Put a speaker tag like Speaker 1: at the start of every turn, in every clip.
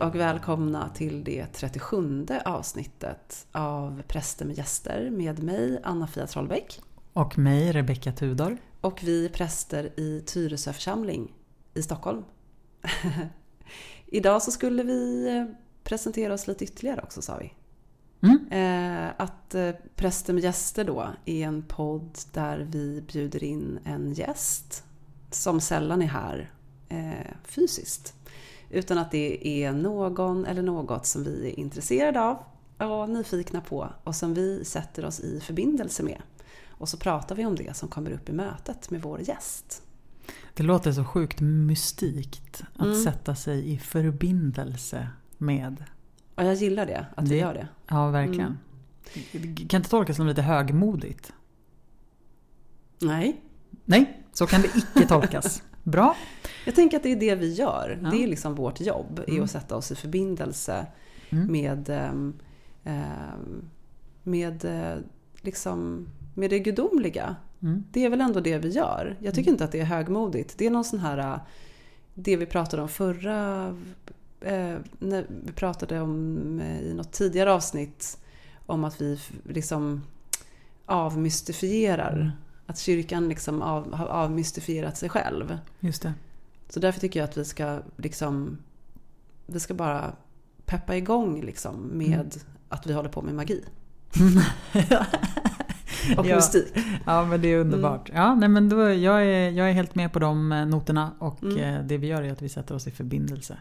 Speaker 1: Hej och välkomna till det 37 avsnittet av Präster med gäster med mig Anna-Fia Trollbäck.
Speaker 2: Och mig Rebecka Tudor.
Speaker 1: Och vi är präster i Tyresö församling i Stockholm. Idag så skulle vi eh, presentera oss lite ytterligare också sa vi.
Speaker 2: Mm.
Speaker 1: Eh, att eh, Präster med gäster då är en podd där vi bjuder in en gäst som sällan är här fysiskt. Utan att det är någon eller något som vi är intresserade av och nyfikna på och som vi sätter oss i förbindelse med. Och så pratar vi om det som kommer upp i mötet med vår gäst.
Speaker 2: Det låter så sjukt mystikt att
Speaker 1: Mm.
Speaker 2: sätta sig i förbindelse med.
Speaker 1: Och jag gillar det, att vi
Speaker 2: Det-
Speaker 1: gör det.
Speaker 2: Ja, verkligen. Det kan inte tolkas som lite högmodigt.
Speaker 1: Nej,
Speaker 2: Nej, så kan det icke tolkas. Bra.
Speaker 1: jag tänker att det är det vi gör.
Speaker 2: Ja.
Speaker 1: Det är liksom vårt jobb, är
Speaker 2: Mm.
Speaker 1: att sätta oss i förbindelse
Speaker 2: Mm.
Speaker 1: med, ehm, ehm, med, eh, liksom, med det gudomliga.
Speaker 2: Mm.
Speaker 1: Det är väl ändå det vi gör. Jag tycker inte att det är högmodigt. Det är någon sån här, äh, det vi pratade om förra, eh, när vi pratade om eh, i något tidigare avsnitt om att vi liksom avmystifierar.
Speaker 2: Mm.
Speaker 1: Att kyrkan liksom av, har avmystifierat sig själv.
Speaker 2: Just det.
Speaker 1: Så därför tycker jag att vi ska liksom, vi ska bara peppa igång liksom med
Speaker 2: Mm.
Speaker 1: att vi håller på med magi. Och
Speaker 2: Ja.
Speaker 1: mystik.
Speaker 2: Ja, men det är underbart. Ja, nej, men då, jag, är, jag är helt med på de eh, noterna och
Speaker 1: Mm.
Speaker 2: eh, det vi gör är att vi sätter oss i förbindelse.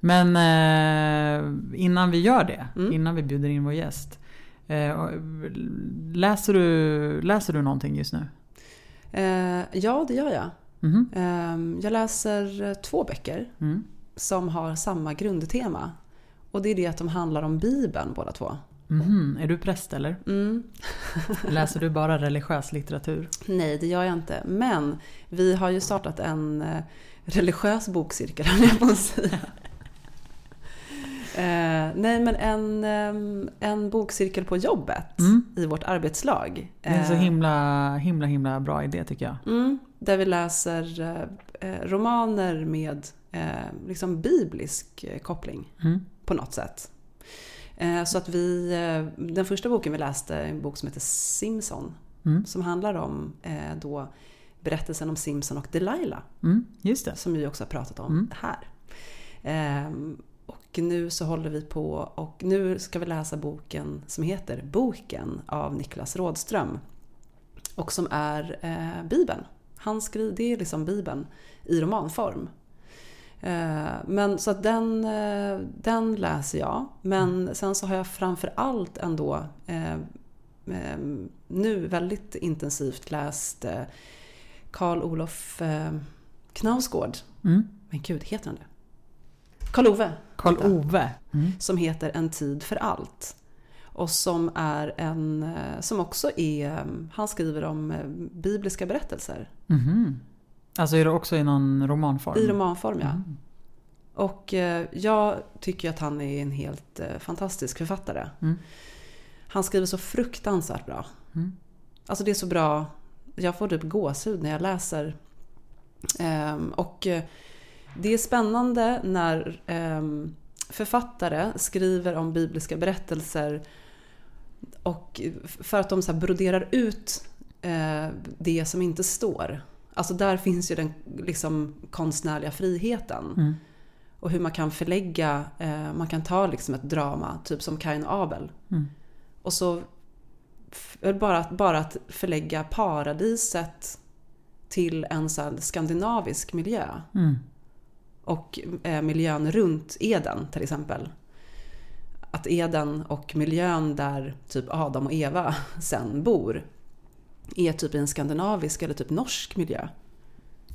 Speaker 2: Men eh, innan vi gör det,
Speaker 1: Mm.
Speaker 2: innan vi bjuder in vår gäst. Eh, läser, du, läser du någonting just nu?
Speaker 1: Eh, ja, det gör jag. Ehm, Jag läser eh, två böcker
Speaker 2: Mm.
Speaker 1: som har samma grundtema. Och det är det att de handlar om Bibeln båda två.
Speaker 2: Mhm. Är du präst eller?
Speaker 1: Mm.
Speaker 2: Läser du bara religiös litteratur?
Speaker 1: Nej, det gör jag inte. Men vi har ju startat en religiös bokcirkel, höll jag på att säga. Eh, nej, men en, ehm, en bokcirkel på jobbet
Speaker 2: Mm.
Speaker 1: i vårt arbetslag.
Speaker 2: Det är en så
Speaker 1: Eh,
Speaker 2: himla, himla, himla bra idé tycker jag.
Speaker 1: Mm, där vi läser eh, eh, romaner med eh, liksom biblisk eh, koppling.
Speaker 2: Mm.
Speaker 1: på något sätt. Så att vi, den första boken vi läste är en bok som heter Simpson.
Speaker 2: Mm.
Speaker 1: Som handlar om då berättelsen om Simpson och Delilah.
Speaker 2: Mm. Just det.
Speaker 1: Som vi också har pratat om
Speaker 2: Mm.
Speaker 1: här. Och nu så håller vi på och nu ska vi läsa boken som heter Boken av Niklas Rådström. Och som är eh, Bibeln. Han skriver, det är liksom Bibeln i romanform. Eh, Men så att den, eh, den läser jag. Men sen så har jag framför allt ändå eh, nu väldigt intensivt läst Karl Olof Knausgård.
Speaker 2: Mm.
Speaker 1: Men gud, heter han det? Karl-Ove.
Speaker 2: Karl-Ove. Mm.
Speaker 1: Som heter En tid för allt. Och som är en, eh, som också är, eh, han skriver om eh, bibliska berättelser.
Speaker 2: Mhm. Alltså är det också i någon romanform?
Speaker 1: I romanform ja.
Speaker 2: Mm.
Speaker 1: Och jag tycker att han är en helt fantastisk författare.
Speaker 2: Mm.
Speaker 1: Han skriver så fruktansvärt bra.
Speaker 2: Mm.
Speaker 1: Alltså det är så bra. Jag får typ gåshud när jag läser. Ehm, och det är spännande när ehm, författare skriver om bibliska berättelser och för att de så broderar ut eh, det som inte står. Alltså där finns ju den liksom konstnärliga friheten.
Speaker 2: Mm.
Speaker 1: Och hur man kan förlägga, eh, man kan ta liksom ett drama, typ som Kain och Abel.
Speaker 2: Mm.
Speaker 1: Och så bara, bara att förlägga paradiset till en så skandinavisk miljö.
Speaker 2: Mm.
Speaker 1: Och eh, miljön runt Eden till exempel. Att Eden och miljön där typ Adam och Eva sen bor är typ i en skandinavisk eller typ norsk miljö.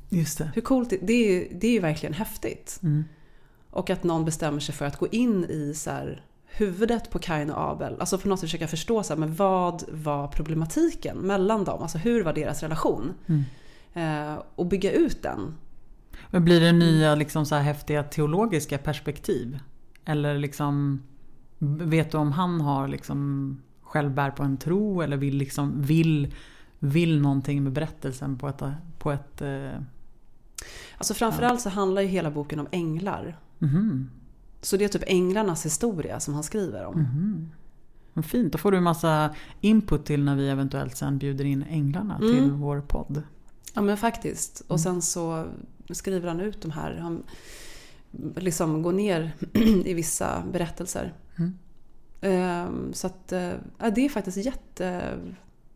Speaker 2: Just det.
Speaker 1: Hur coolt, det- det är det är ju verkligen häftigt.
Speaker 2: Mm.
Speaker 1: Och att någon bestämmer sig för att gå in i så här, huvudet på Kain och Abel. Alltså på något sätt försöka förstå så här, men vad var problematiken mellan dem? Alltså hur var deras relation?
Speaker 2: Mm.
Speaker 1: Eh, och bygga ut den.
Speaker 2: Men blir det nya liksom så här häftiga teologiska perspektiv? Eller liksom Vet du om han har liksom själv bär på en tro eller vill liksom vill, vill någonting med berättelsen på ett, på ett eh,
Speaker 1: Alltså framförallt så handlar ju hela boken om änglar.
Speaker 2: mhm.
Speaker 1: Så det är typ änglarnas historia som han skriver om.
Speaker 2: Mhm. Vad fint, då får du en massa input till när vi eventuellt sen bjuder in änglarna
Speaker 1: Mm.
Speaker 2: till vår podd.
Speaker 1: Ja men faktiskt. Och sen så skriver han ut de här. Han liksom går ner i vissa berättelser.
Speaker 2: Mm.
Speaker 1: Ehm, Så att eh, ja, det är faktiskt jätte...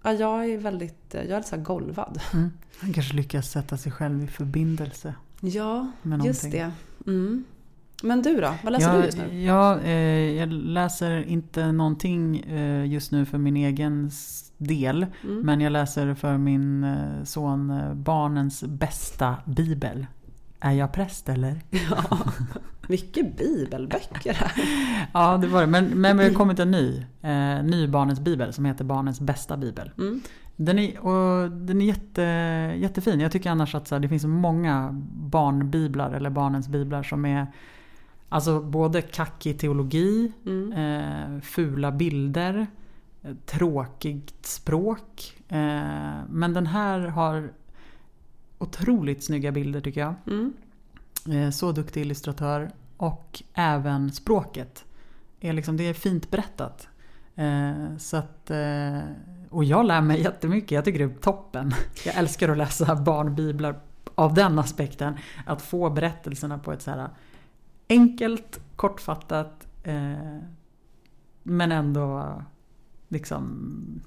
Speaker 1: Ja, jag är väldigt, jag är så här golvad.
Speaker 2: Mm. Han kanske lyckas sätta sig själv i förbindelse
Speaker 1: Ja, just det. Mm. Men du då? Vad läser
Speaker 2: jag,
Speaker 1: du just nu?
Speaker 2: Ja, eh, jag läser inte någonting eh, just nu för min egen del.
Speaker 1: Mm.
Speaker 2: Men jag läser för min eh, son eh, barnens bästa bibel. Är jag präst eller?
Speaker 1: Ja, mycket bibelböcker här.
Speaker 2: Ja, det var det. Men, men det har kommit en ny. Eh, ny barnens bibel som heter Barnens bästa bibel.
Speaker 1: Mm.
Speaker 2: Den är, och den är jätte, jättefin. Jag tycker annars att så här, det finns många barnbiblar eller barnens biblar som är Alltså både kackig teologi,
Speaker 1: Mm.
Speaker 2: eh, fula bilder, tråkigt språk. Eh, men den här har otroligt snygga bilder tycker jag.
Speaker 1: Mm.
Speaker 2: Eh, så duktig illustratör. Och även språket. Är liksom, det är fint berättat. Eh, så att, eh, och jag lär mig jättemycket. Jag tycker det är toppen. Jag älskar att läsa barnbiblar av den aspekten. Att få berättelserna på ett så här enkelt, kortfattat eh, men ändå liksom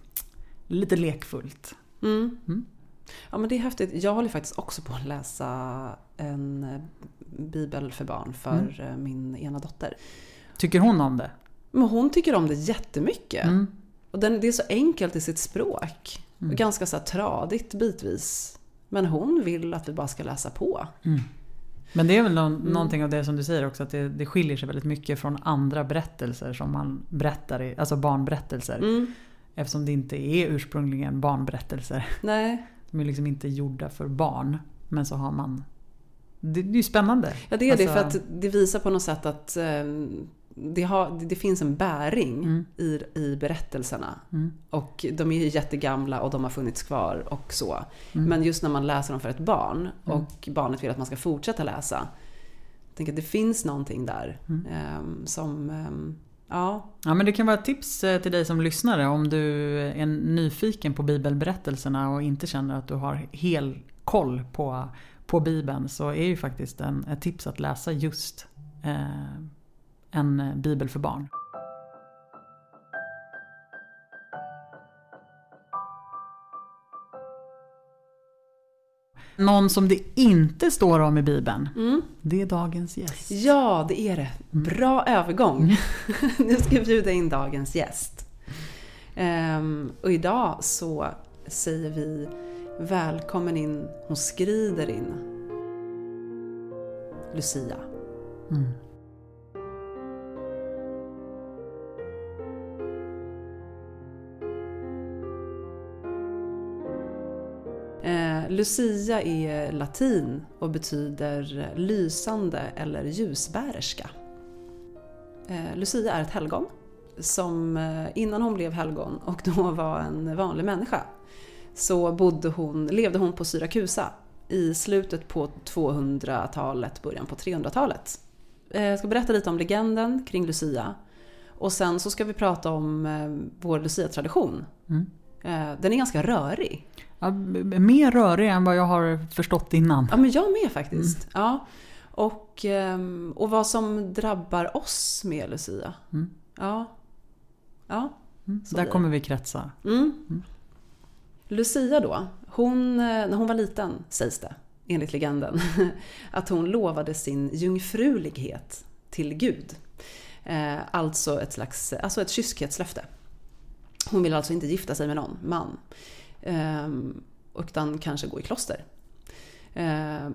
Speaker 2: lite lekfullt.
Speaker 1: Mm.
Speaker 2: Mm.
Speaker 1: Ja men det är häftigt. Jag håller faktiskt också på att läsa en bibel för barn för eh, min ena dotter.
Speaker 2: Tycker hon om det?
Speaker 1: Men hon tycker om det jättemycket.
Speaker 2: Mm.
Speaker 1: Och den, det är så enkelt i sitt språk.
Speaker 2: Mm.
Speaker 1: Och ganska så här tradigt bitvis. Men hon vill att vi bara ska läsa på.
Speaker 2: Men det är väl någon,
Speaker 1: Mm.
Speaker 2: någonting av det som du säger också att det, det skiljer sig väldigt mycket från andra berättelser som man berättar, i, alltså barnberättelser.
Speaker 1: Mm.
Speaker 2: Eftersom det inte är ursprungligen barnberättelser.
Speaker 1: Nej,
Speaker 2: De är liksom inte gjorda för barn. Men så har man... Det, det är ju spännande.
Speaker 1: ja, det är det för
Speaker 2: Alltså-
Speaker 1: att det visar på något sätt att eh, det, har, det finns en bäring
Speaker 2: Mm.
Speaker 1: i, i berättelserna.
Speaker 2: Mm.
Speaker 1: Och de är ju jättegamla och de har funnits kvar och så.
Speaker 2: Mm.
Speaker 1: Men just när man läser dem för ett barn
Speaker 2: Mm.
Speaker 1: och barnet vill att man ska fortsätta läsa. Jag tänker att det finns någonting där ehm, som, ehm, ja,
Speaker 2: Ja men det kan vara ett tips eh, till dig som lyssnare om du är nyfiken på bibelberättelserna och inte känner att du har hel koll på, på bibeln så är ju faktiskt en, ett tips att läsa just eh, en bibel för barn. Någon som det inte står om i bibeln,
Speaker 1: mm.
Speaker 2: det är dagens gäst.
Speaker 1: ja det är det. Bra övergång. nu ska jag bjuda in dagens gäst. Ehm, och idag så säger vi välkommen in, hon skrider in. Lucia.
Speaker 2: Mm.
Speaker 1: Lucia är latin och betyder lysande eller ljusbärerska. Eh, Lucia är ett helgon som eh, innan hon blev helgon och då var en vanlig människa så bodde hon, levde hon på Syrakusa i slutet på 200-talet, början på 300-talet. Eh, Jag ska berätta lite om legenden kring Lucia och sen så ska vi prata om vår Lucia-tradition.
Speaker 2: Mm.
Speaker 1: Den är ganska rörig.
Speaker 2: Ja, mer rörig än vad jag har förstått innan.
Speaker 1: Ja, men jag med faktiskt. Ja. Och, ehm, och vad som drabbar oss med Lucia.
Speaker 2: Mm.
Speaker 1: Ja. Ja.
Speaker 2: Mm. Där kommer vi kretsa.
Speaker 1: Mm. Lucia då, hon, eh, när hon var liten sägs det, enligt legenden, att hon lovade sin jungfrulighet till Gud. Eh, alltså ett slags alltså ett kyskhetslöfte. Hon ville alltså inte gifta sig med någon man. Ehm, Utan kanske gå i kloster. Ehm,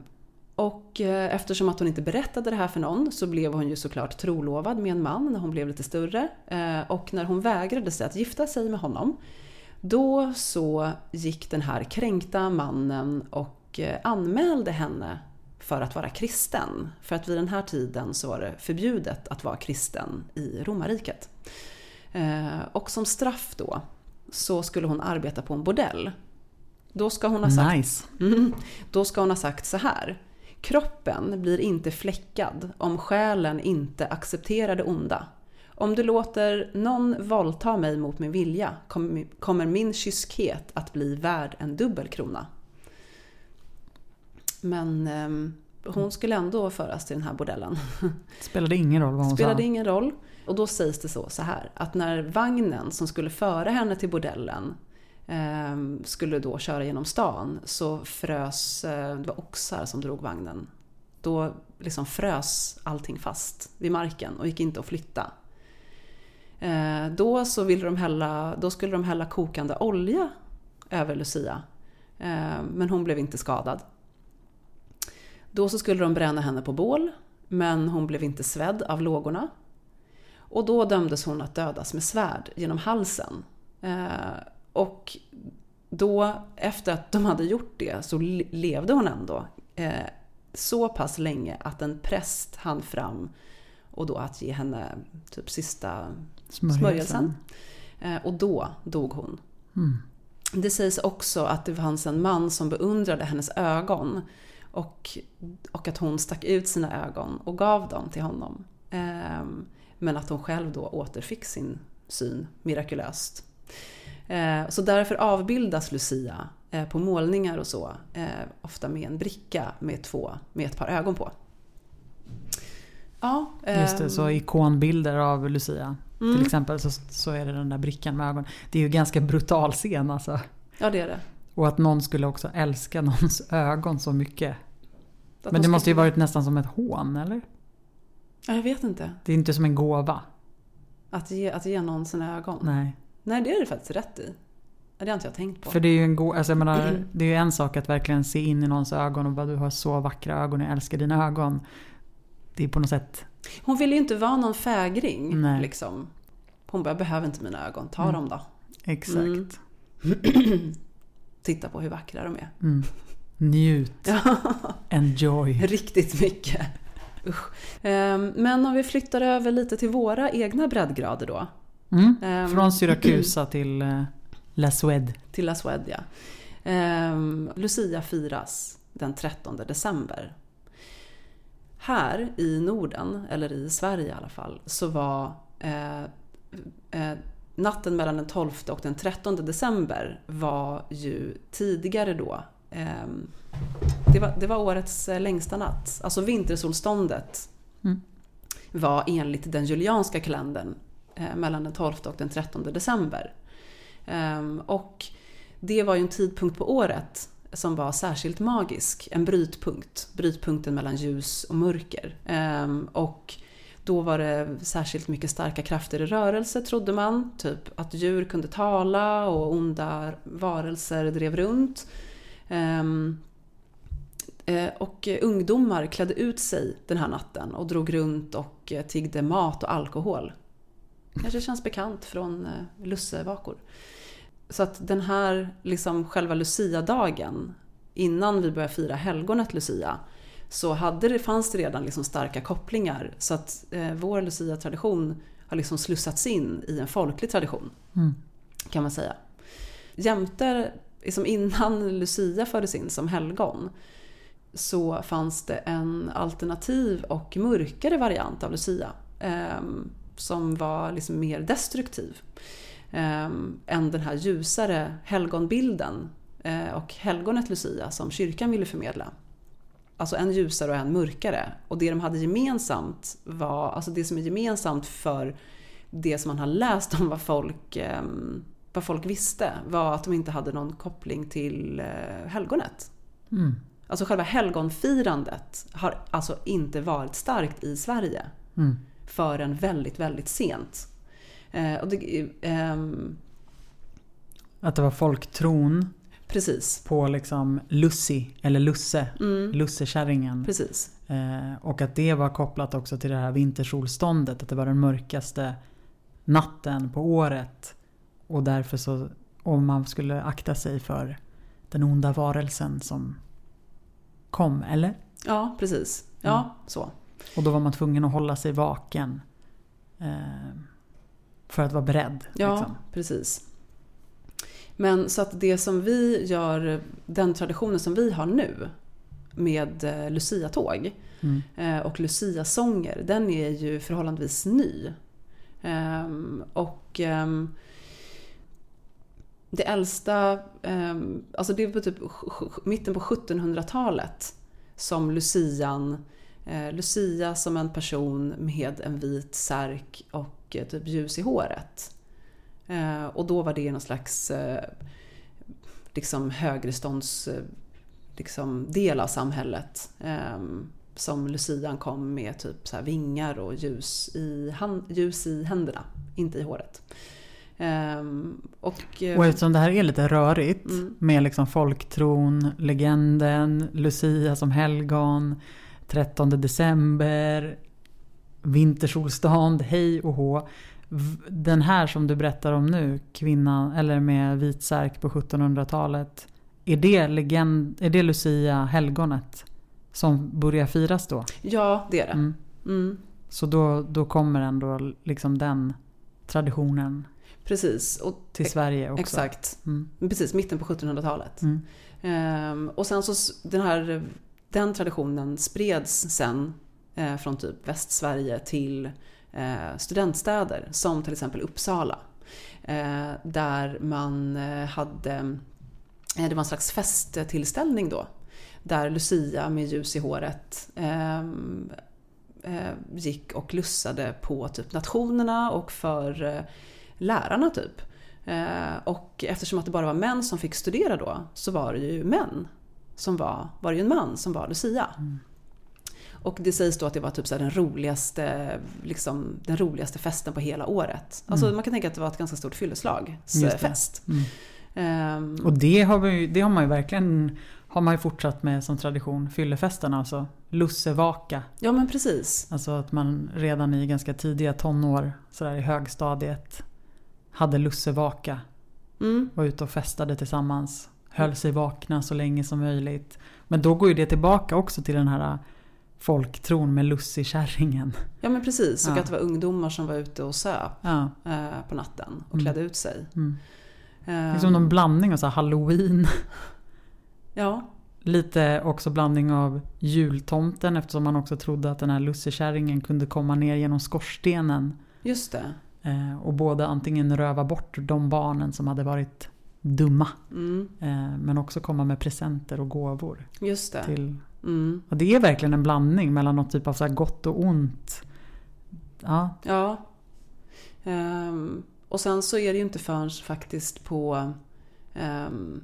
Speaker 1: och eh, eftersom att hon inte berättade det här för någon så blev hon ju såklart trolovad med en man när hon blev lite större. Ehm, och när hon vägrade sig att gifta sig med honom då så gick den här kränkta mannen och eh, anmälde henne för att vara kristen. För att vid den här tiden så var det förbjudet att vara kristen i romarriket. Och som straff då så skulle hon arbeta på en bordell. Då ska hon ha sagt
Speaker 2: Nice.
Speaker 1: Mm. Då ska hon ha sagt så här. Kroppen blir inte fläckad om själen inte accepterar det onda. Om du låter någon våldta mig mot min vilja kommer min kyskhet att bli värd en dubbel krona. Men eh, hon skulle ändå föras till den här bordellen.
Speaker 2: Spelade ingen roll vad hon
Speaker 1: Spelade
Speaker 2: sa?
Speaker 1: ingen roll. Och då sägs det så, så här att när vagnen som skulle föra henne till bordellen eh, skulle då köra genom stan så frös, eh, det var oxar som drog vagnen. Då liksom frös allting fast vid marken och gick inte att flytta. Eh, då, så ville de hälla, då skulle de hälla kokande olja över Lucia. Eh, men hon blev inte skadad. Då så skulle de bränna henne på bål, men hon blev inte svedd av lågorna. Och då dömdes hon att dödas med svärd genom halsen. Eh, och då, efter att de hade gjort det, så levde hon ändå eh, så pass länge att en präst hann fram och då att ge henne typ sista smörjelsen. Eh, och då dog hon.
Speaker 2: Mm.
Speaker 1: Det sägs också att det fanns en man som beundrade hennes ögon och, och att hon stack ut sina ögon och gav dem till honom. Eh, men att hon själv då återfick sin syn mirakulöst. Eh, så därför avbildas Lucia eh, på målningar och så, eh, ofta med en bricka med, två, med ett par ögon på. Ja,
Speaker 2: Just det, så
Speaker 1: ehm,
Speaker 2: ikonbilder av Lucia.
Speaker 1: Mm.
Speaker 2: Till exempel så, så är det den där brickan med ögon. Det är ju en ganska brutal scen alltså.
Speaker 1: Ja, det är det.
Speaker 2: Och att någon skulle också älska någons ögon så mycket.
Speaker 1: Att
Speaker 2: Men
Speaker 1: de
Speaker 2: det måste ju varit nästan som ett hån, eller?
Speaker 1: Ja, jag vet inte.
Speaker 2: Det är inte som en gåva.
Speaker 1: Att ge, att ge någon sina ögon.
Speaker 2: Nej.
Speaker 1: Nej, det är det faktiskt rätt i. Det har inte jag tänkt på.
Speaker 2: För det är ju en gå- alltså menar, det är ju en sak att verkligen se in i någons ögon och bara du har så vackra ögon, jag älskar dina ögon. Det är på något sätt,
Speaker 1: Hon ville ju inte vara någon fägring.
Speaker 2: Nej.
Speaker 1: Liksom. Hon bara, jag behöver inte mina ögon. Ta
Speaker 2: Mm.
Speaker 1: dem då.
Speaker 2: exakt.
Speaker 1: Mm. Titta på hur vackra de är.
Speaker 2: Mm. Njut, enjoy.
Speaker 1: riktigt mycket. Usch. Ehm, Men om vi flyttar över lite till våra egna breddgrader då.
Speaker 2: Mm.
Speaker 1: Ehm,
Speaker 2: Från Syrakusa till eh, La Suède.
Speaker 1: Till La Suède, ja. Ehm, Lucia firas den 13 december. Här i Norden, eller i Sverige i alla fall, så var eh, eh, natten mellan den 12 och den 13 december var ju tidigare då ehm, det, var, det var årets eh, längsta natt. Alltså vintersolståndet
Speaker 2: Mm.
Speaker 1: var enligt den julianska kalendern eh, mellan den 12 och den 13 december. Ehm, och det var ju en tidpunkt på året som var särskilt magisk. En brytpunkt. Brytpunkten mellan ljus och mörker. Ehm, och då var det särskilt mycket starka krafter i rörelse trodde man. Typ att djur kunde tala och onda varelser drev runt. Ehm, eh, och ungdomar klädde ut sig den här natten och drog runt och eh, tiggde mat och alkohol. Kanske känns bekant från eh, lussevakor. Så att den här, liksom själva Lucia-dagen, innan vi började fira helgonet Lucia, så hade det, fanns det redan liksom starka kopplingar. Så att eh, vår Lucia-tradition har liksom slussats in i en folklig tradition,
Speaker 2: Mm.
Speaker 1: kan man säga. Jämte, liksom innan Lucia fördes in som helgon, så fanns det en alternativ och mörkare variant av Lucia. ehm, som var liksom mer destruktiv. ehm, än den här ljusare helgonbilden eh, och helgonet Lucia som kyrkan ville förmedla. Alltså en ljusare och en mörkare. Och det de hade gemensamt var, alltså det som är gemensamt för det som man har läst om vad folk, ehm, vad folk visste var att de inte hade någon koppling till eh, helgonet.
Speaker 2: Mm.
Speaker 1: Alltså själva helgonfirandet har alltså inte varit starkt i Sverige
Speaker 2: Mm.
Speaker 1: förrän väldigt, väldigt sent. Eh, och det, ehm,
Speaker 2: Att det var folktron
Speaker 1: precis.
Speaker 2: på liksom Lussi, eller Lusse,
Speaker 1: Mm,
Speaker 2: Lussekärringen.
Speaker 1: precis.
Speaker 2: Eh, och att det var kopplat också till det här vintersolståndet. Att det var den mörkaste natten på året. Och därför så, om man skulle akta sig för den onda varelsen som kom, eller?
Speaker 1: Ja, precis. Ja,
Speaker 2: Mm.
Speaker 1: så.
Speaker 2: Och då var man tvungen att hålla sig vaken. Eh, för att vara beredd.
Speaker 1: Ja,
Speaker 2: Liksom.
Speaker 1: precis. Men så att det som vi gör, den traditionen som vi har nu, med eh, Lucia-tåg
Speaker 2: Mm.
Speaker 1: eh, och Lucia-sånger, den är ju förhållandevis ny. Ehm, och ehm, det äldsta, ehm, alltså det är på typ mitten på 1700-talet som Lucian, eh, Lucia som en person med en vit särk och typ ljus i håret. Eh, och då var det någon slags eh, liksom högrestånds eh, liksom, del av samhället. ehm, som Lucian kom med typ så vingar och ljus i, hand, ljus i händerna, inte i håret. Ehm, och, eh,
Speaker 2: Och eftersom det här är lite rörigt
Speaker 1: Mm.
Speaker 2: med liksom folktron, legenden, Lucia som helgon, 13 december, vintersolstånd, hej och hå. Den här som du berättar om nu, kvinnan eller med vit särk på 1700-talet. Är det, legend, är det Lucia helgonet som börjar firas då?
Speaker 1: ja, det är det.
Speaker 2: Mm.
Speaker 1: Mm.
Speaker 2: Så då, då kommer ändå liksom den traditionen
Speaker 1: Precis, och,
Speaker 2: till Sverige också?
Speaker 1: exakt.
Speaker 2: Mm.
Speaker 1: Precis, mitten på 1700-talet.
Speaker 2: Mm.
Speaker 1: Ehm, och sen så den här den traditionen spreds sen eh, från typ Västsverige till Eh, studentstäder som till exempel Uppsala. Eh, där man eh, hade, det var en slags festtillställning då. Där Lucia med ljus i håret gick och lussade på typ nationerna och för lärarna typ. Och eftersom att det bara var män som fick studera då så var det ju män som var, var det ju en man som var Lucia. Mm. Och det sägs då att det var typ så den, roligaste, liksom, den roligaste festen på hela året. Alltså man kan tänka att det var ett ganska stort fylleslagsfest.
Speaker 2: Mm.
Speaker 1: Ehm,
Speaker 2: Och det har, vi, det har man ju verkligen har man ju fortsatt med som tradition. Fyllefesten alltså. Lussevaka.
Speaker 1: ja men precis.
Speaker 2: Alltså att man redan i ganska tidiga tonår, sådär i högstadiet, hade lussevaka.
Speaker 1: Mm.
Speaker 2: Var ute och festade tillsammans. Höll sig vakna så länge som möjligt. Men då går ju det tillbaka också till den här folktron med lussekärringen.
Speaker 1: Ja men precis. Och
Speaker 2: Ja.
Speaker 1: att det var ungdomar som var ute och söp
Speaker 2: Ja.
Speaker 1: eh, på natten och
Speaker 2: Mm.
Speaker 1: klädde ut sig.
Speaker 2: Mm.
Speaker 1: Ehm,
Speaker 2: Liksom någon blandning av så här halloween.
Speaker 1: Ja,
Speaker 2: Lite också blandning av jultomten eftersom man också trodde att den här lussekärringen kunde komma ner genom skorstenen.
Speaker 1: just det.
Speaker 2: Eh, och både antingen röva bort de barnen som hade varit dumma.
Speaker 1: Mm,
Speaker 2: Eh, men också komma med presenter och gåvor.
Speaker 1: just det.
Speaker 2: Till,
Speaker 1: Mm.
Speaker 2: och det är verkligen en blandning mellan något typ av så här gott och ont. Ja,
Speaker 1: Ja. Ehm, och sen så är det ju inte förrän faktiskt på ehm,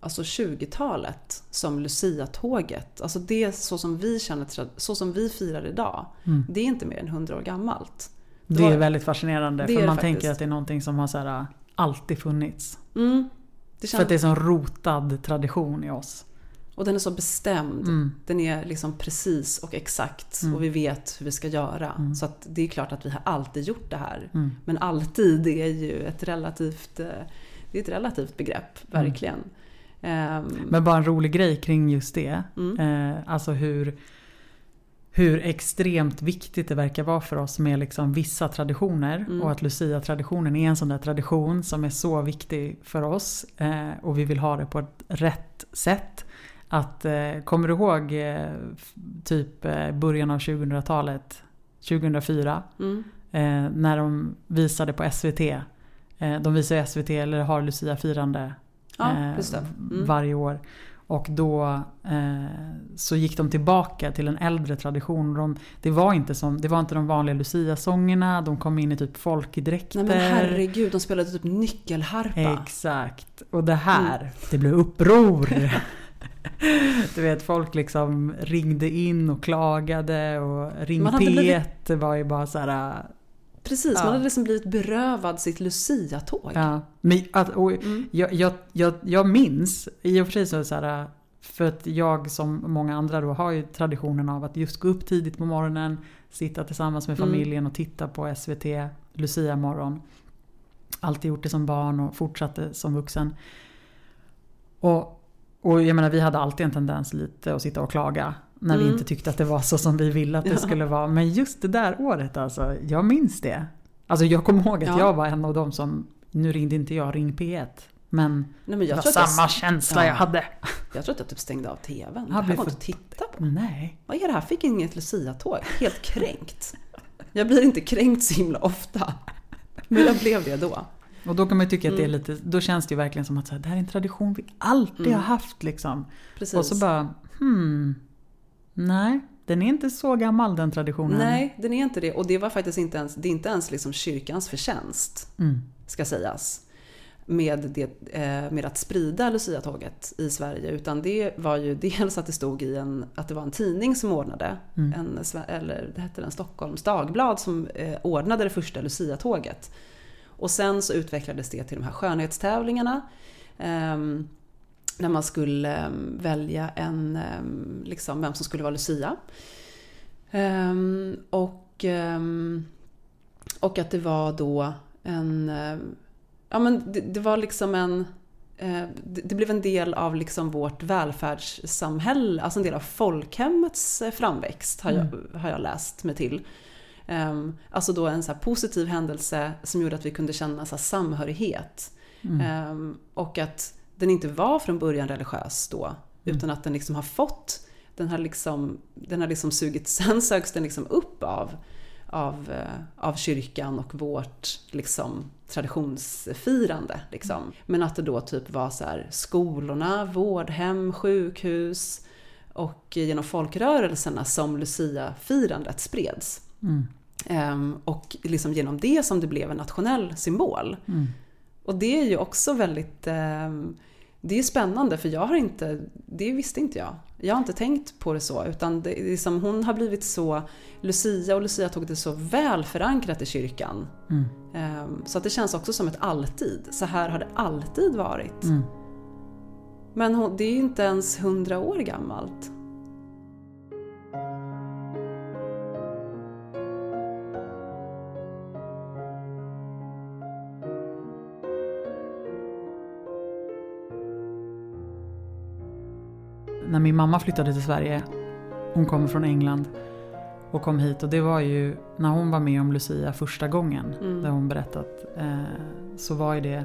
Speaker 1: alltså 20-talet som Lucia-tåget, alltså det så som vi känner, så som vi firar idag,
Speaker 2: Mm.
Speaker 1: det är inte mer än 100 år gammalt.
Speaker 2: det
Speaker 1: var-
Speaker 2: är väldigt fascinerande.
Speaker 1: Det
Speaker 2: för
Speaker 1: det
Speaker 2: man
Speaker 1: faktiskt.
Speaker 2: tänker att det är någonting som har så här, alltid funnits.
Speaker 1: Mm. Det
Speaker 2: För
Speaker 1: känns,
Speaker 2: att det är en sån rotad tradition i oss.
Speaker 1: Och den är så bestämd.
Speaker 2: Mm.
Speaker 1: Den är liksom precis och exakt
Speaker 2: Mm.
Speaker 1: och vi vet hur vi ska göra.
Speaker 2: Mm.
Speaker 1: Så det är klart att vi har alltid gjort det här.
Speaker 2: Mm.
Speaker 1: Men alltid är ju ett relativt, eh, det är ett relativt begrepp, verkligen. Ehm,
Speaker 2: Men bara en rolig grej kring just det.
Speaker 1: mm.
Speaker 2: Eh, alltså hur, hur extremt viktigt det verkar vara för oss med liksom vissa traditioner.
Speaker 1: Mm.
Speaker 2: Och att Lucia-traditionen är en sån där tradition som är så viktig för oss. Eh, och vi vill ha det på ett rätt sätt. Att, eh, kommer du ihåg eh, typ eh, början av 2000-talet? 2004?
Speaker 1: Mm.
Speaker 2: Eh, när de visade på SVT. Eh, de visar SVT, eller har Lucia-firande
Speaker 1: Ja,
Speaker 2: eh.
Speaker 1: Mm.
Speaker 2: varje år. Och då så gick de tillbaka till en äldre tradition. De, det, var inte som, det var inte de vanliga Lucia-sångerna, de kom in i typ folkdräkter.
Speaker 1: Nej men herregud, de spelade typ nyckelharpa.
Speaker 2: Exakt. Och det här,
Speaker 1: Mm.
Speaker 2: det blev uppror. Du vet folk liksom ringde in och klagade och Ring
Speaker 1: Man hade
Speaker 2: P1
Speaker 1: blivit-
Speaker 2: var ju bara så här.
Speaker 1: Precis,
Speaker 2: Ja.
Speaker 1: man hade liksom blivit berövad sitt Lucia-tåg.
Speaker 2: Ja, men att, och
Speaker 1: Mm.
Speaker 2: jag, jag, jag, jag minns, i och för sig så, så här, för att jag som många andra då har ju traditionen av att just gå upp tidigt på morgonen, sitta tillsammans med
Speaker 1: Mm.
Speaker 2: familjen och titta på SVT Lucia morgon. Alltid gjort det som barn och fortsatte som vuxen. Och, och jag menar vi hade alltid en tendens lite att sitta och klaga när vi
Speaker 1: Mm.
Speaker 2: inte tyckte att det var så som vi ville att det
Speaker 1: Ja.
Speaker 2: skulle vara. Men just det där året alltså, jag minns det. Alltså jag kommer ihåg att
Speaker 1: Ja.
Speaker 2: jag var en av dem som, nu ringde inte jag Ring P1, Men,
Speaker 1: Nej, men jag
Speaker 2: det var samma
Speaker 1: jag,
Speaker 2: känsla
Speaker 1: ja.
Speaker 2: jag hade.
Speaker 1: jag tror att jag typ stängde av TVn. Det
Speaker 2: Ja,
Speaker 1: här
Speaker 2: blir
Speaker 1: går
Speaker 2: för-
Speaker 1: inte titta på.
Speaker 2: Nej.
Speaker 1: Vad är det här? Fick inget Lucia-tåg. Helt kränkt. Jag blir inte kränkt så himla ofta. Men jag blev det då.
Speaker 2: Och då kan man ju tycka att det är
Speaker 1: Mm.
Speaker 2: lite, då känns det ju verkligen som att så här, det här är en tradition vi alltid
Speaker 1: Mm.
Speaker 2: har haft liksom.
Speaker 1: Precis.
Speaker 2: Och så bara, hmm, nej, den är inte så gammal den traditionen.
Speaker 1: Nej, den är inte det. Och det var faktiskt inte ens, det är inte ens liksom kyrkans förtjänst,
Speaker 2: Mm.
Speaker 1: ska sägas. Med, det, eh, med att sprida Lucia-tåget i Sverige. Utan det var ju dels att det stod i en, att det var en tidning som ordnade,
Speaker 2: Mm.
Speaker 1: en, eller det hette den Stockholms Dagblad som eh, ordnade det första Lucia-tåget. Och sen så utvecklades det till de här skönhetstävlingarna. ehm, när man skulle ehm, välja en, ehm, liksom vem som skulle vara Lucia. Ehm, och, ehm, och att det var då en... ehm, ja men det, det var liksom en... Det, det blev en del av liksom vårt välfärdssamhälle, alltså en del av folkhemmets eh, framväxt har jag, har jag läst mig till. Ehm, Alltså då en så positiv händelse som gjorde att vi kunde känna så samhörighet.
Speaker 2: Mm.
Speaker 1: Ehm, Och att den inte var från början religiös då,
Speaker 2: Mm.
Speaker 1: utan att den liksom har fått, den har liksom, den har liksom sugit, sen sögs den liksom upp av, av, eh, av kyrkan och vårt liksom traditionsfirande. Liksom. Men att det då typ var så här skolorna, vårdhem, sjukhus och genom folkrörelserna som Lucia-firandet spreds.
Speaker 2: Mm.
Speaker 1: Ehm, Och liksom genom det som det blev en nationell symbol.
Speaker 2: Mm.
Speaker 1: Och det är ju också väldigt ehm, det är spännande för jag har inte, det visste inte jag. Jag har inte tänkt på det så utan det liksom, hon har blivit så, Lucia och Lucia-tåget är så väl förankrat i kyrkan.
Speaker 2: Mm.
Speaker 1: Ehm, Så att det känns också som ett alltid. Så här har det alltid varit.
Speaker 2: Mm.
Speaker 1: Men hon, det är ju inte ens hundra år gammalt.
Speaker 2: När min mamma flyttade till Sverige, hon kommer från England och kom hit och det var ju när hon var med om Lucia första gången,
Speaker 1: Mm.
Speaker 2: där hon berättat, eh, så var ju det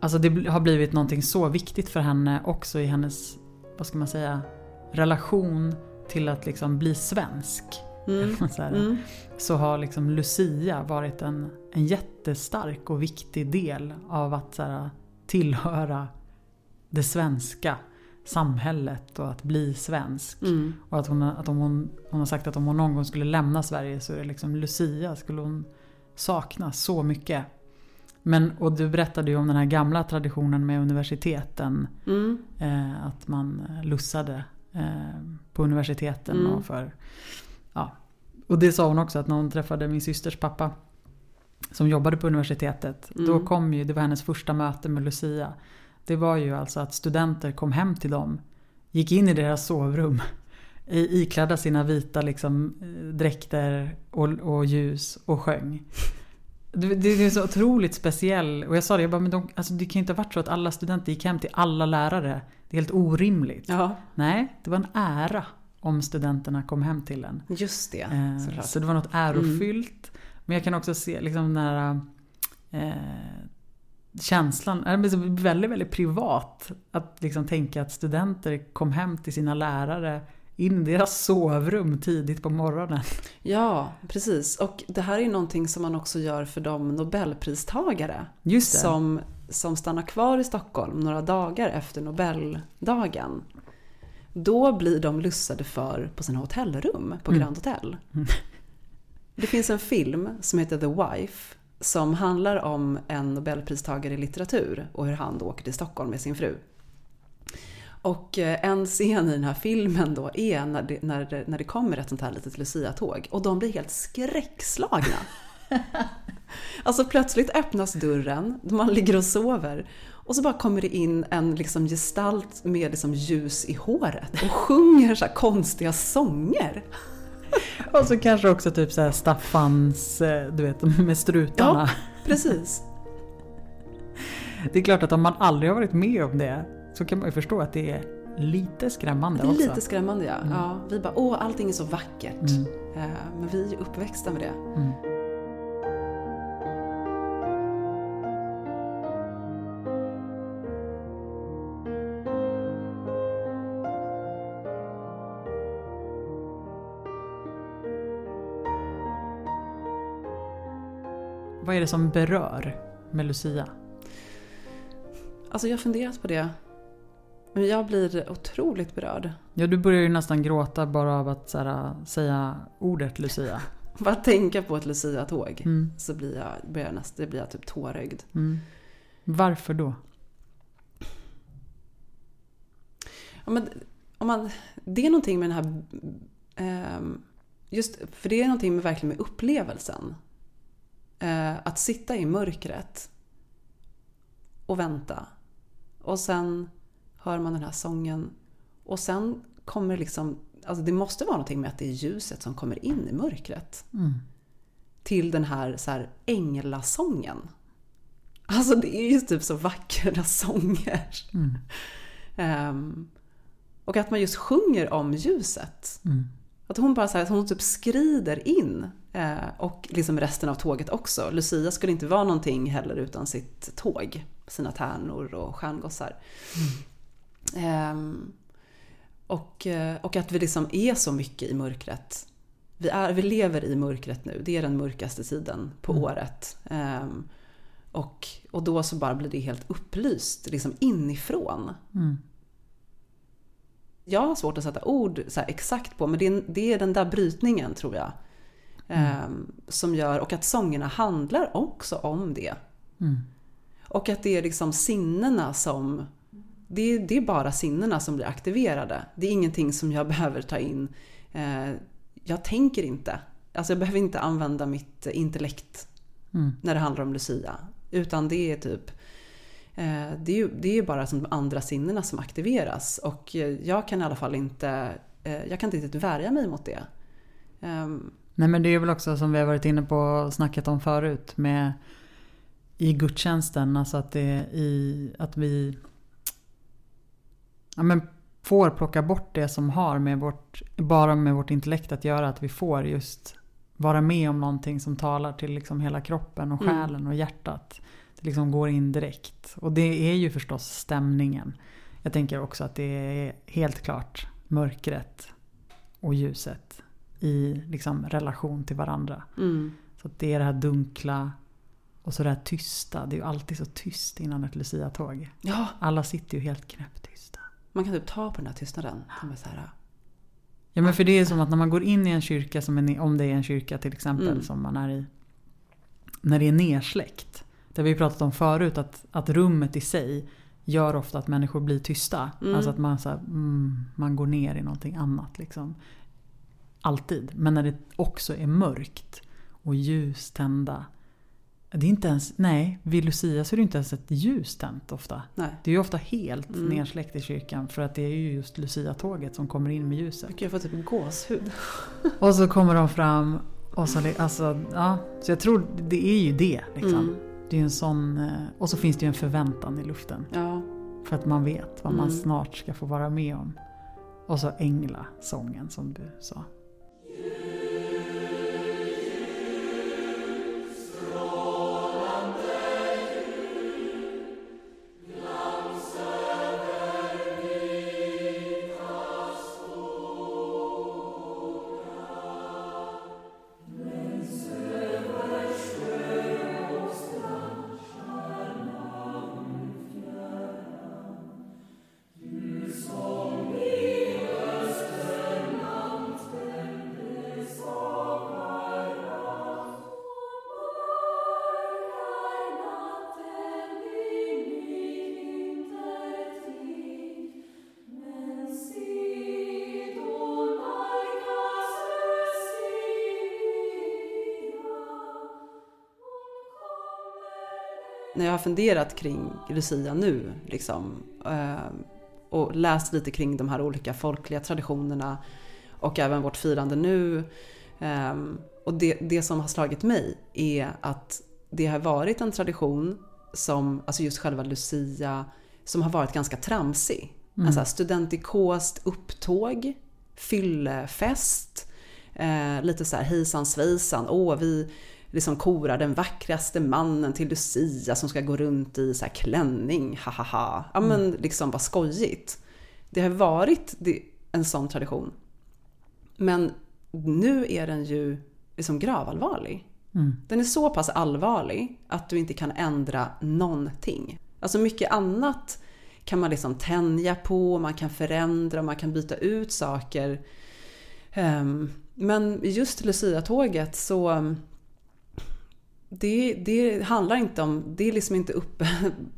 Speaker 2: Alltså det har blivit någonting så viktigt för henne också i hennes, vad ska man säga, relation till att liksom bli svensk.
Speaker 1: Mm.
Speaker 2: Så,
Speaker 1: Mm.
Speaker 2: så har liksom Lucia varit en, en jättestark och viktig del av att så här, tillhöra det svenska samhället och att bli svensk.
Speaker 1: Mm.
Speaker 2: Och att, hon, att om hon, hon har sagt att om hon någon gång skulle lämna Sverige så är det liksom Lucia skulle hon sakna så mycket. Men, och du berättade ju om den här gamla traditionen med universiteten.
Speaker 1: Mm.
Speaker 2: Eh, att man eh, lussade eh, på universiteten.
Speaker 1: Mm.
Speaker 2: Och, för, ja. och det sa hon också att när hon träffade min systers pappa som jobbade på universitetet. Då
Speaker 1: Mm.
Speaker 2: kom ju, det var hennes första möte med Lucia. Det var ju alltså att studenter kom hem till dem. Gick in i deras sovrum. Iklädda sina vita liksom, eh, dräkter och, och ljus och sjöng. Det, det är så otroligt speciell. Och jag sa det, jag bara, men de, alltså, det kan ju inte ha varit så att alla studenter gick hem till alla lärare. Det är helt orimligt.
Speaker 1: Ja,
Speaker 2: Nej, det var en ära om studenterna kom hem till en.
Speaker 1: just det.
Speaker 2: Eh, så det var något ärofyllt. Men jag kan också se liksom den här eh, känslan, det blir väldigt, väldigt privat. Att liksom tänka att studenter kom hem till sina lärare in i deras sovrum tidigt på morgonen.
Speaker 1: Ja, precis. Och det här är ju någonting som man också gör för de nobelpristagare som, som stannar kvar i Stockholm några dagar efter Nobeldagen. Då blir de lussade för på sina hotellrum på
Speaker 2: Mm.
Speaker 1: Grand Hotel.
Speaker 2: Mm.
Speaker 1: Det finns en film som heter The Wife som handlar om en nobelpristagare i litteratur och hur han då åker till Stockholm med sin fru. Och eh, en scen i den här filmen då är när det, när det, när det kommer ett sånt här litet Lucia-tåg och de blir helt skräckslagna. Alltså plötsligt öppnas dörren, man ligger och sover och så bara kommer det in en liksom gestalt med liksom ljus i håret och sjunger så konstiga sånger.
Speaker 2: Och så kanske också typ så Staffans, eh, du vet med strutarna.
Speaker 1: Precis.
Speaker 2: Det är klart att om man aldrig har varit med om det så kan man ju förstå att det är lite skrämmande också.
Speaker 1: Lite skrämmande ja.
Speaker 2: Mm.
Speaker 1: ja. Vi bara, åh allting är så vackert.
Speaker 2: Mm,
Speaker 1: Eh, Men vi är ju uppväxta med det.
Speaker 2: mm. Vad är det som berör med Lucia?
Speaker 1: Alltså jag har funderat på det. Men jag blir otroligt berörd.
Speaker 2: Ja, du börjar ju nästan gråta bara av att här, säga ordet Lucia.
Speaker 1: Bara tänka på ett Lucia-tåg
Speaker 2: Mm.
Speaker 1: så blir jag, blir jag, näst, det blir jag typ tårögd.
Speaker 2: Mm. Varför då?
Speaker 1: Ja, men, om man, det är någonting med den här... ehm, just, för det är någonting med, verkligen med upplevelsen. Eh, att sitta i mörkret och vänta. Och sen hör man den här sången. Och sen kommer det liksom... Alltså det måste vara någonting med att det är ljuset som kommer in i mörkret.
Speaker 2: Mm.
Speaker 1: Till den här, så här änglasången. Alltså det är ju typ så vackra sånger.
Speaker 2: Mm.
Speaker 1: Ehm, och att man just sjunger om ljuset.
Speaker 2: Mm.
Speaker 1: Att hon bara så här, att hon typ skrider in. eh, och liksom resten av tåget också. Lucia skulle inte vara någonting heller utan sitt tåg. Sina tärnor och stjärngossar. Och, eh, och att vi liksom är så mycket i mörkret. Vi, är, vi lever i mörkret nu. Det är den mörkaste tiden på
Speaker 2: Mm.
Speaker 1: året. Ehm, och, och då så bara blir det helt upplyst liksom inifrån.
Speaker 2: Mm.
Speaker 1: Jag har svårt att sätta ord så exakt på, men det är, det är den där brytningen tror jag. ehm, som gör, och att sångerna handlar också om det.
Speaker 2: Mm.
Speaker 1: Och att det är liksom sinnena som... Det är, det är bara sinnena som blir aktiverade. Det är ingenting som jag behöver ta in. Eh, jag tänker inte. Alltså jag behöver inte använda mitt intellekt
Speaker 2: Mm.
Speaker 1: när det handlar om Lucia. Utan det är typ... Eh, det är ju det är bara som de andra sinnena som aktiveras. Och eh, jag kan i alla fall inte... Eh, jag kan inte riktigt värja mig mot det. Ehm,
Speaker 2: Nej men det är väl också som vi har varit inne på och snackat om förut med i gudstjänsten, alltså att det är i att vi ja, men får plocka bort det som har med vårt, bara med vårt intellekt att göra, att vi får just vara med om någonting som talar till liksom hela kroppen och
Speaker 1: Mm.
Speaker 2: själen och hjärtat. Liksom går in direkt. Och det är ju förstås stämningen. Jag tänker också att det är helt klart mörkret och ljuset i liksom relation till varandra.
Speaker 1: mm,
Speaker 2: Så det är det här dunkla och så det här tysta. Det är ju alltid så tyst innan ett Lucia-tåg.
Speaker 1: ja,
Speaker 2: Alla sitter ju helt knäpptysta.
Speaker 1: man kan typ ta på den här tystnaden. Som är så här,
Speaker 2: Ja men för det är som att när man går in i en kyrka, som är, om det är en kyrka till exempel
Speaker 1: Mm.
Speaker 2: som man är i. När det är nersläckt. Det har vi pratat om förut att, att rummet i sig gör ofta att människor blir tysta.
Speaker 1: Mm.
Speaker 2: Alltså att man, så här, mm, man går ner i någonting annat. Liksom. Alltid. Men när det också är mörkt och ljus tända. Det är inte ens, nej, vid Lucia så är det inte ens ett ljus tänt ofta.
Speaker 1: nej.
Speaker 2: Det är ju ofta helt
Speaker 1: Mm.
Speaker 2: nersläckt i kyrkan för att det är ju just Lucia-tåget som kommer in med ljuset.
Speaker 1: Gud, jag får typ gåshud.
Speaker 2: Och så kommer de fram och så, alltså, ja, så jag tror det är ju det. Liksom.
Speaker 1: Mm.
Speaker 2: Det är en sån, eh, och så finns det ju en förväntan i luften.
Speaker 1: Ja,
Speaker 2: För att man vet vad man
Speaker 1: Mm.
Speaker 2: snart ska få vara med om. Och så Ängla-sången som du sa.
Speaker 1: När jag har funderat kring Lucia nu liksom, eh, och läst lite kring de här olika folkliga traditionerna och även vårt firande nu. eh, Och det, det som har slagit mig är att det har varit en tradition som, alltså just själva Lucia, som har varit ganska tramsig. En så här studentikost upptåg, fyllefest, eh, lite så här hejsan svejsan, åh vi liksom korar den vackraste mannen till Lucia som ska gå runt i så här klänning, ha ha ha. Ja men liksom vad skojigt. Det har varit en sån tradition. Men nu är den ju liksom gravallvarlig.
Speaker 2: Mm.
Speaker 1: Den är så pass allvarlig att du inte kan ändra någonting. Alltså mycket annat kan man liksom tänja på, man kan förändra, man kan byta ut saker. Ehm, Men just Lucia-tåget så det, det handlar inte om, det är liksom inte uppe,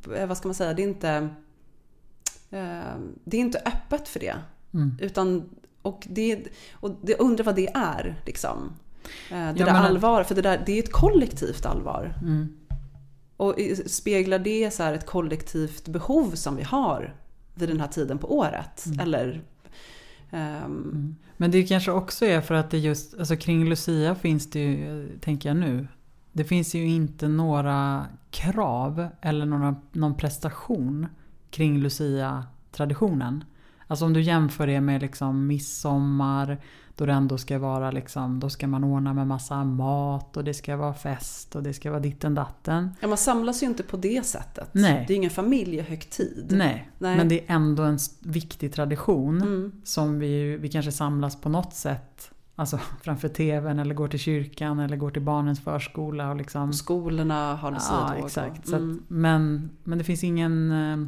Speaker 1: vad ska man säga, det är inte eh, det är inte öppet för det.
Speaker 2: Mm.
Speaker 1: Utan, och, det, och det undrar vad det är. Liksom. Eh, Det
Speaker 2: Ja,
Speaker 1: där
Speaker 2: men-
Speaker 1: allvar, för det, där, det är ett kollektivt allvar.
Speaker 2: Mm.
Speaker 1: Och speglar det så här ett kollektivt behov som vi har vid den här tiden på året? Eller... ehm,
Speaker 2: Men det kanske också är för att det just, alltså kring Lucia finns det ju, tänker jag nu, det finns ju inte några krav eller några, någon prestation kring Lucia-traditionen. Alltså om du jämför det med liksom midsommar, då det ändå ska vara liksom, då ska man ordna med massa mat och det ska vara fest och det ska vara ditten datten.
Speaker 1: Ja, man samlas ju inte på det sättet.
Speaker 2: Nej.
Speaker 1: Det är ingen familjehögtid.
Speaker 2: Nej,
Speaker 1: Nej.
Speaker 2: men det är ändå en viktig tradition.
Speaker 1: Mm.
Speaker 2: som vi, vi kanske samlas på något sätt. Alltså framför TVn eller går till kyrkan eller går till barnens förskola. Och liksom,
Speaker 1: Skolorna har
Speaker 2: ja,
Speaker 1: luciatåg.
Speaker 2: exakt. Så att,
Speaker 1: Mm.
Speaker 2: men, men det finns ingen... eh,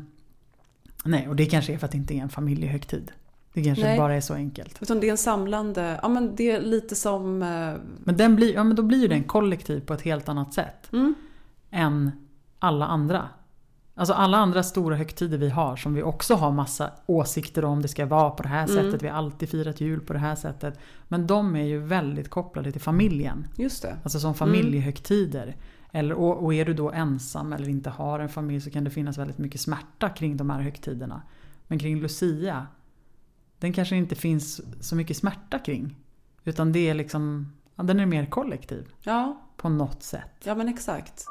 Speaker 2: Nej, och det kanske är för att det inte är en familjehögtid. Det kanske
Speaker 1: Nej.
Speaker 2: bara är så enkelt.
Speaker 1: Utan det är en samlande, ja men det är lite som... eh,
Speaker 2: Men, den blir, ja, men då blir ju den kollektiv på ett helt annat sätt
Speaker 1: Mm,
Speaker 2: än alla andra. Alltså alla andra stora högtider vi har som vi också har massa åsikter om. Det ska vara på det här
Speaker 1: Mm.
Speaker 2: sättet. Vi har alltid firat jul på det här sättet. Men de är ju väldigt kopplade till familjen.
Speaker 1: just det.
Speaker 2: Alltså som familjehögtider. Eller, och, och är du då ensam eller inte har en familj så kan det finnas väldigt mycket smärta kring de här högtiderna. Men kring Lucia, den kanske inte finns så mycket smärta kring. Utan det är liksom, ja, den är mer kollektiv
Speaker 1: Ja,
Speaker 2: på något sätt.
Speaker 1: ja men exakt.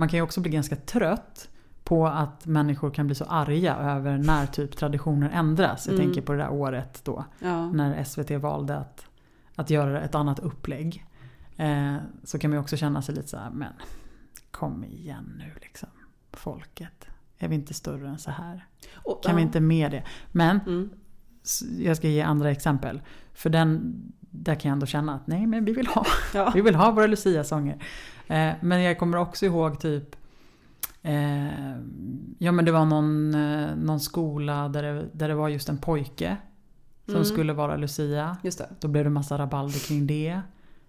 Speaker 2: Man kan ju också bli ganska trött på att människor kan bli så arga över när typ traditioner ändras. Jag
Speaker 1: Mm.
Speaker 2: tänker på det där året då.
Speaker 1: Ja.
Speaker 2: när SVT valde att, att göra ett annat upplägg. Eh, så kan man ju också känna sig lite så här, men kom igen nu liksom. Folket, är vi inte större än så här?
Speaker 1: Och,
Speaker 2: Kan
Speaker 1: ja.
Speaker 2: vi inte med det? Men
Speaker 1: Mm.
Speaker 2: jag ska ge andra exempel. För den, där kan jag ändå känna att nej men vi vill ha,
Speaker 1: Ja.
Speaker 2: vi vill ha våra Lucia-sånger. Eh, men jag kommer också ihåg typ eh, Ja men det var någon, eh, någon skola där det, där det var just en pojke som
Speaker 1: Mm.
Speaker 2: skulle vara Lucia.
Speaker 1: Just det.
Speaker 2: Då blev det massa rabalder kring det.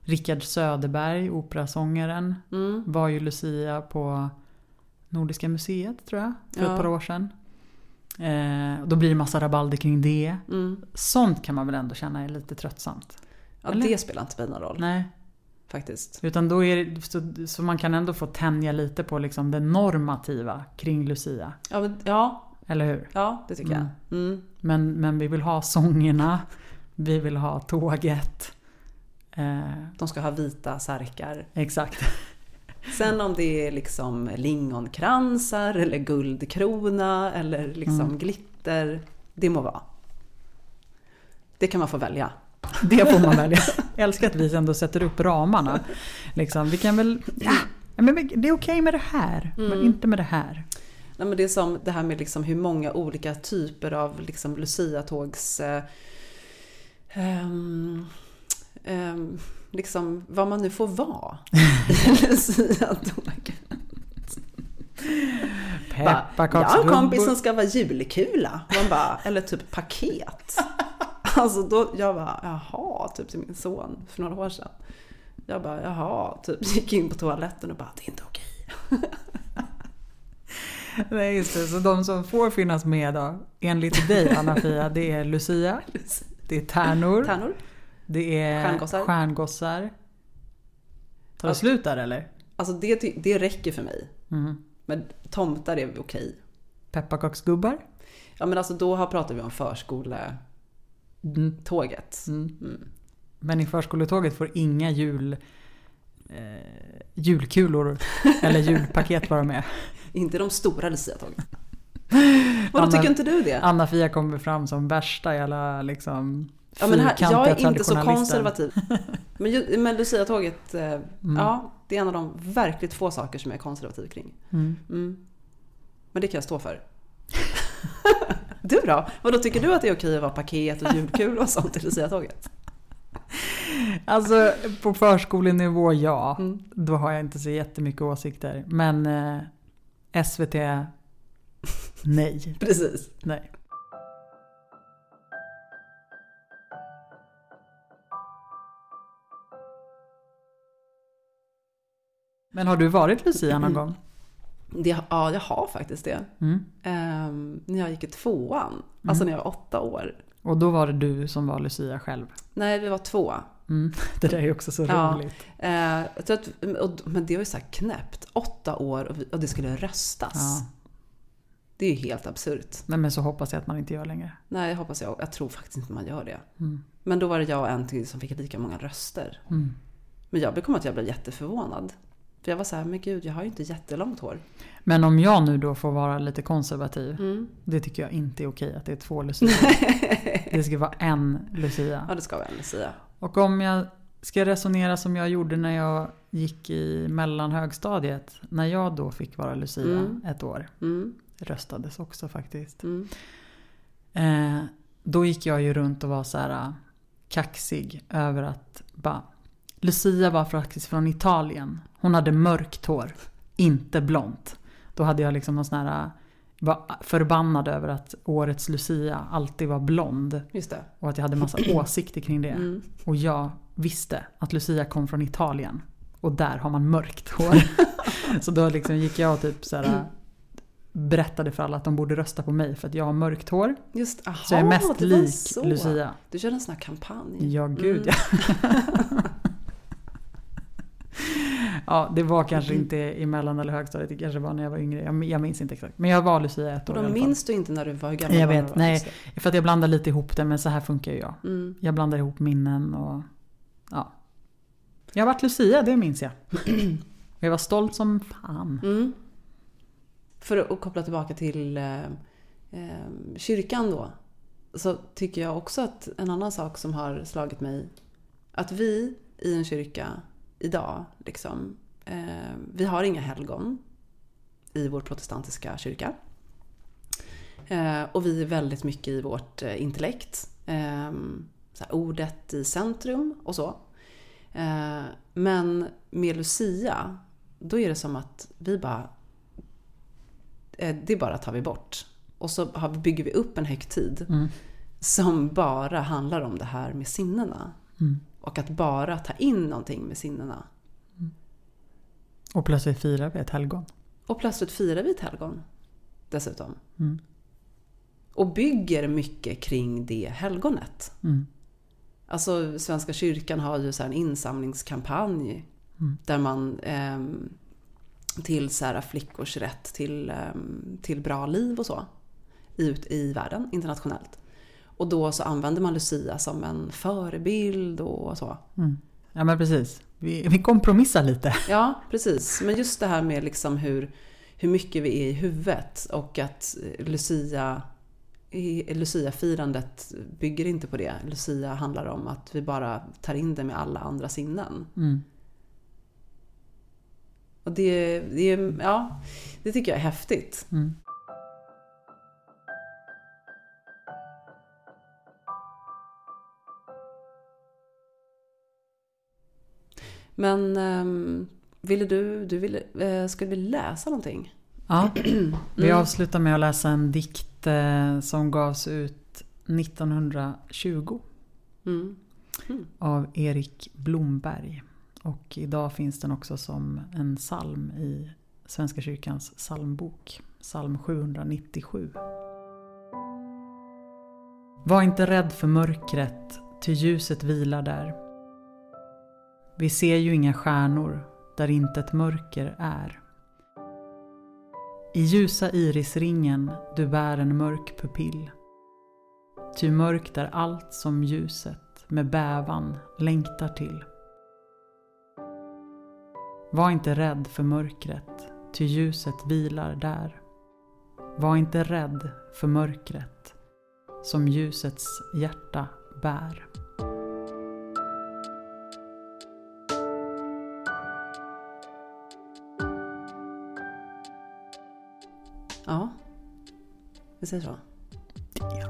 Speaker 2: Rickard Söderberg, operasångaren,
Speaker 1: Mm.
Speaker 2: var ju Lucia på Nordiska museet tror jag, för
Speaker 1: Ja.
Speaker 2: ett par år sedan. Eh, då blir det massa rabalder kring det.
Speaker 1: Mm.
Speaker 2: Sånt kan man väl ändå känna är lite tröttsamt.
Speaker 1: Ja,
Speaker 2: Eller?
Speaker 1: det spelar inte mig någon roll
Speaker 2: Nej,
Speaker 1: faktiskt.
Speaker 2: utan då är det, så, så man kan ändå få tänja lite på liksom det normativa kring Lucia.
Speaker 1: Ja, men, ja,
Speaker 2: Eller hur?
Speaker 1: ja det tycker
Speaker 2: Mm.
Speaker 1: jag. Mm.
Speaker 2: Men, men vi vill ha sångerna, vi vill ha tåget. Eh,
Speaker 1: De ska ha vita särkar.
Speaker 2: exakt.
Speaker 1: Sen om det är liksom lingonkransar eller guldkrona eller liksom
Speaker 2: Mm.
Speaker 1: glitter. Det må vara. Det kan man få välja.
Speaker 2: Det får man välja. Jag älskar att vi ändå sätter upp ramarna. Liksom, vi kan väl... Ja, men det är okej med det här, men
Speaker 1: Mm.
Speaker 2: inte med det här.
Speaker 1: Nej, men det är som det här med liksom hur många olika typer av liksom Lucia-tågs... Eh, ehm, liksom vad man nu får vara i Lucia-tåg. Bara, Jag har en kompis som ska vara julkula. Man bara, eller typ paket. Alltså då, jag bara, jaha, typ till min son för några år sedan. Jag bara, jaha, typ gick in på toaletten och bara, det är inte okej.
Speaker 2: Nej, just det. Så de som får finnas med då, enligt dig Anna-Fia, det är Lucia, det är tärnor,
Speaker 1: Tärnor?
Speaker 2: det är
Speaker 1: Stjärngossar.
Speaker 2: stjärngossar. Tar det
Speaker 1: Ja.
Speaker 2: slut där eller?
Speaker 1: Alltså det, det räcker för mig.
Speaker 2: Mm.
Speaker 1: Men tomtar är okej.
Speaker 2: Pepparkaksgubbar?
Speaker 1: Ja men alltså då har pratar vi om förskoletåget.
Speaker 2: Mm. Mm.
Speaker 1: Mm.
Speaker 2: Men i förskoletåget får inga jul, eh, julkulor eller julpaket vara med.
Speaker 1: Inte de stora Lucia-tågen. Vadå,
Speaker 2: Anna-
Speaker 1: tycker inte du det?
Speaker 2: Anna-Fia kommer fram som värsta jävla liksom
Speaker 1: Ja, men här, jag är inte så konservativ. Men, men Lucia-tåget, eh, ja, det är en av de verkligt få saker som jag är konservativ kring.
Speaker 2: Mm.
Speaker 1: Mm. Men det kan jag stå för. Du då? Vad då tycker du att det är okej att vara paket och julkul och sånt i Lucia-tåget?
Speaker 2: Alltså på förskolenivå ja.
Speaker 1: Mm.
Speaker 2: Då har jag inte så jättemycket åsikter. Men eh, SVT, nej.
Speaker 1: Precis.
Speaker 2: nej. Men har du varit Lucia någon gång?
Speaker 1: Det, ja, jag har faktiskt det.
Speaker 2: Mm.
Speaker 1: Ehm, när jag gick i tvåan, alltså när jag var åtta år.
Speaker 2: Och då var det du som var Lucia själv?
Speaker 1: Nej, vi var två.
Speaker 2: Mm. Det där är ju också så
Speaker 1: Ja.
Speaker 2: roligt.
Speaker 1: Eh, tror att, och, men det var ju så här knäppt. Åtta år och, vi, och det skulle röstas.
Speaker 2: Ja.
Speaker 1: Det är ju helt absurt.
Speaker 2: Nej, men så hoppas jag att man inte gör längre.
Speaker 1: Nej, jag hoppas jag. Jag tror faktiskt inte man gör det.
Speaker 2: Mm.
Speaker 1: Men då var det jag och en till som fick lika många röster.
Speaker 2: Mm.
Speaker 1: Men jag kom att jag blev jätteförvånad. För jag var så här, men gud, jag har ju inte jättelångt hår.
Speaker 2: Men om jag nu då får vara lite konservativ.
Speaker 1: Mm.
Speaker 2: Det tycker jag inte är okej att det är två Lucia. det ska vara en Lucia.
Speaker 1: Ja, det ska jag väl säga.
Speaker 2: Och om jag ska resonera som jag gjorde när jag gick i mellanhögstadiet. När jag då fick vara Lucia
Speaker 1: Mm.
Speaker 2: ett år.
Speaker 1: Mm.
Speaker 2: Röstades också faktiskt.
Speaker 1: Mm.
Speaker 2: Eh, då gick jag ju runt och var så här äh, kaxig över att bara, Lucia var faktiskt från Italien. Hon hade mörkt hår, inte blont. Då hade jag liksom någon sån här, äh, var förbannad över att årets Lucia alltid var blond.
Speaker 1: Just det.
Speaker 2: Och att jag hade massa åsikter kring det.
Speaker 1: Mm.
Speaker 2: Och jag visste att Lucia kom från Italien. Och där har man mörkt hår. så då liksom gick jag och typ så här, berättade för alla att de borde rösta på mig för att jag har mörkt hår.
Speaker 1: Just, aha,
Speaker 2: Så jag är mest lik
Speaker 1: så.
Speaker 2: Lucia.
Speaker 1: Du körde en sån här kampanj.
Speaker 2: Ja, gud
Speaker 1: Mm.
Speaker 2: ja. ja, det var kanske inte i mellan eller högstadiet. Det kanske var när jag var yngre. Jag, jag minns inte exakt. Men jag var Lucia ett
Speaker 1: Och
Speaker 2: år i
Speaker 1: då minns du inte när du var hur gammal
Speaker 2: Jag vet, nej. För att jag blandar lite ihop det, men så här funkar ju jag.
Speaker 1: Mm.
Speaker 2: Jag blandar ihop minnen och... Ja. Jag har varit Lucia, det minns jag. Och jag var stolt som fan.
Speaker 1: Mm. För att koppla tillbaka till eh, eh, kyrkan då. Så tycker jag också att en annan sak som har slagit mig. Att vi i en kyrka idag, liksom, eh, vi har inga helgon i vår protestantiska kyrka. Eh, och vi är väldigt mycket i vårt eh, intellekt. Eh, så här, ordet i centrum och så. Men med Lucia, då är det som att vi bara... Det bara tar vi bort. Och så bygger vi upp en högtid
Speaker 2: Mm.
Speaker 1: som bara handlar om det här med sinnena.
Speaker 2: Mm.
Speaker 1: Och att bara ta in någonting med sinnena.
Speaker 2: Och plötsligt firar vi ett helgon.
Speaker 1: Och plötsligt firar vi ett helgon. Dessutom.
Speaker 2: Mm.
Speaker 1: Och bygger mycket kring det helgonet.
Speaker 2: Mm.
Speaker 1: Alltså Svenska kyrkan har ju så en insamlingskampanj. Där man ehm, till så här flickors rätt till, ehm, till bra liv och så. Ut i världen, internationellt. Och då så använder man Lucia som en förebild och så.
Speaker 2: Mm. Ja men precis. Vi, vi kompromissar lite.
Speaker 1: Ja, precis. Men just det här med liksom hur, hur mycket vi är i huvudet och att Lucia i- Lucia-firandet bygger inte på det. Lucia handlar om att vi bara tar in det med alla andra sinnen.
Speaker 2: Mm.
Speaker 1: Och det, det, är- ja, det tycker jag är häftigt.
Speaker 2: Mm.
Speaker 1: Men um, ville du, du ville, eh, skulle vi läsa någonting?
Speaker 2: Ja, vi
Speaker 1: Mm.
Speaker 2: avslutar med att läsa en dikt eh, som gavs ut 1920
Speaker 1: Mm.
Speaker 2: av Erik Blomberg. Och idag finns den också som en psalm i Svenska kyrkans psalmbok. Psalm 797. Var inte rädd för mörkret, ty ljuset vilar där. Vi ser ju inga stjärnor där inte ett mörker är. I ljusa irisringen du bär en mörk pupill. Ty mörkt är allt som ljuset med bävan längtar till. Var inte rädd för mörkret, ty ljuset vilar där. Var inte rädd för mörkret, som ljusets hjärta bär.
Speaker 1: Vi säger så.
Speaker 2: det.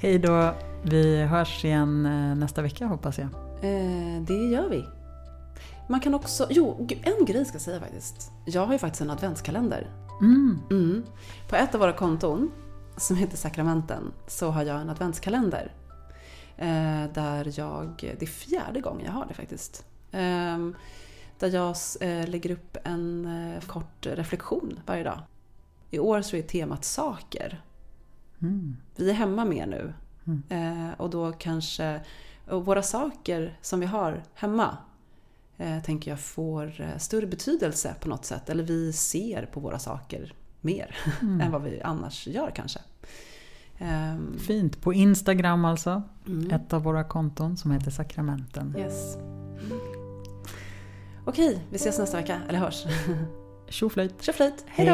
Speaker 2: Hej då. Vi hörs igen eh, nästa vecka hoppas jag.
Speaker 1: Eh, det gör vi. Man kan också, jo, en grej ska jag säga faktiskt. Jag har ju faktiskt en adventskalender.
Speaker 2: Mm.
Speaker 1: Mm. På ett av våra konton, som heter Sakramenten, så har jag en adventskalender. Eh, där jag, det är fjärde gången jag har det faktiskt. Eh, där jag eh, lägger upp en eh, kort reflektion varje dag. I år så är temat saker.
Speaker 2: Mm.
Speaker 1: Vi är hemma mer nu. Eh, och då kanske, och våra saker som vi har hemma eh, tänker jag får eh, större betydelse på något sätt. Eller vi ser på våra saker mer än vad vi annars gör kanske. Ehm,
Speaker 2: Fint. På Instagram alltså.
Speaker 1: mm.
Speaker 2: Ett av våra konton som heter Sakramenten.
Speaker 1: Yes. Okej, vi ses nästa vecka. Eller hörs.
Speaker 2: Tjoflöjt.
Speaker 1: Tjoflöjt!
Speaker 2: Hej.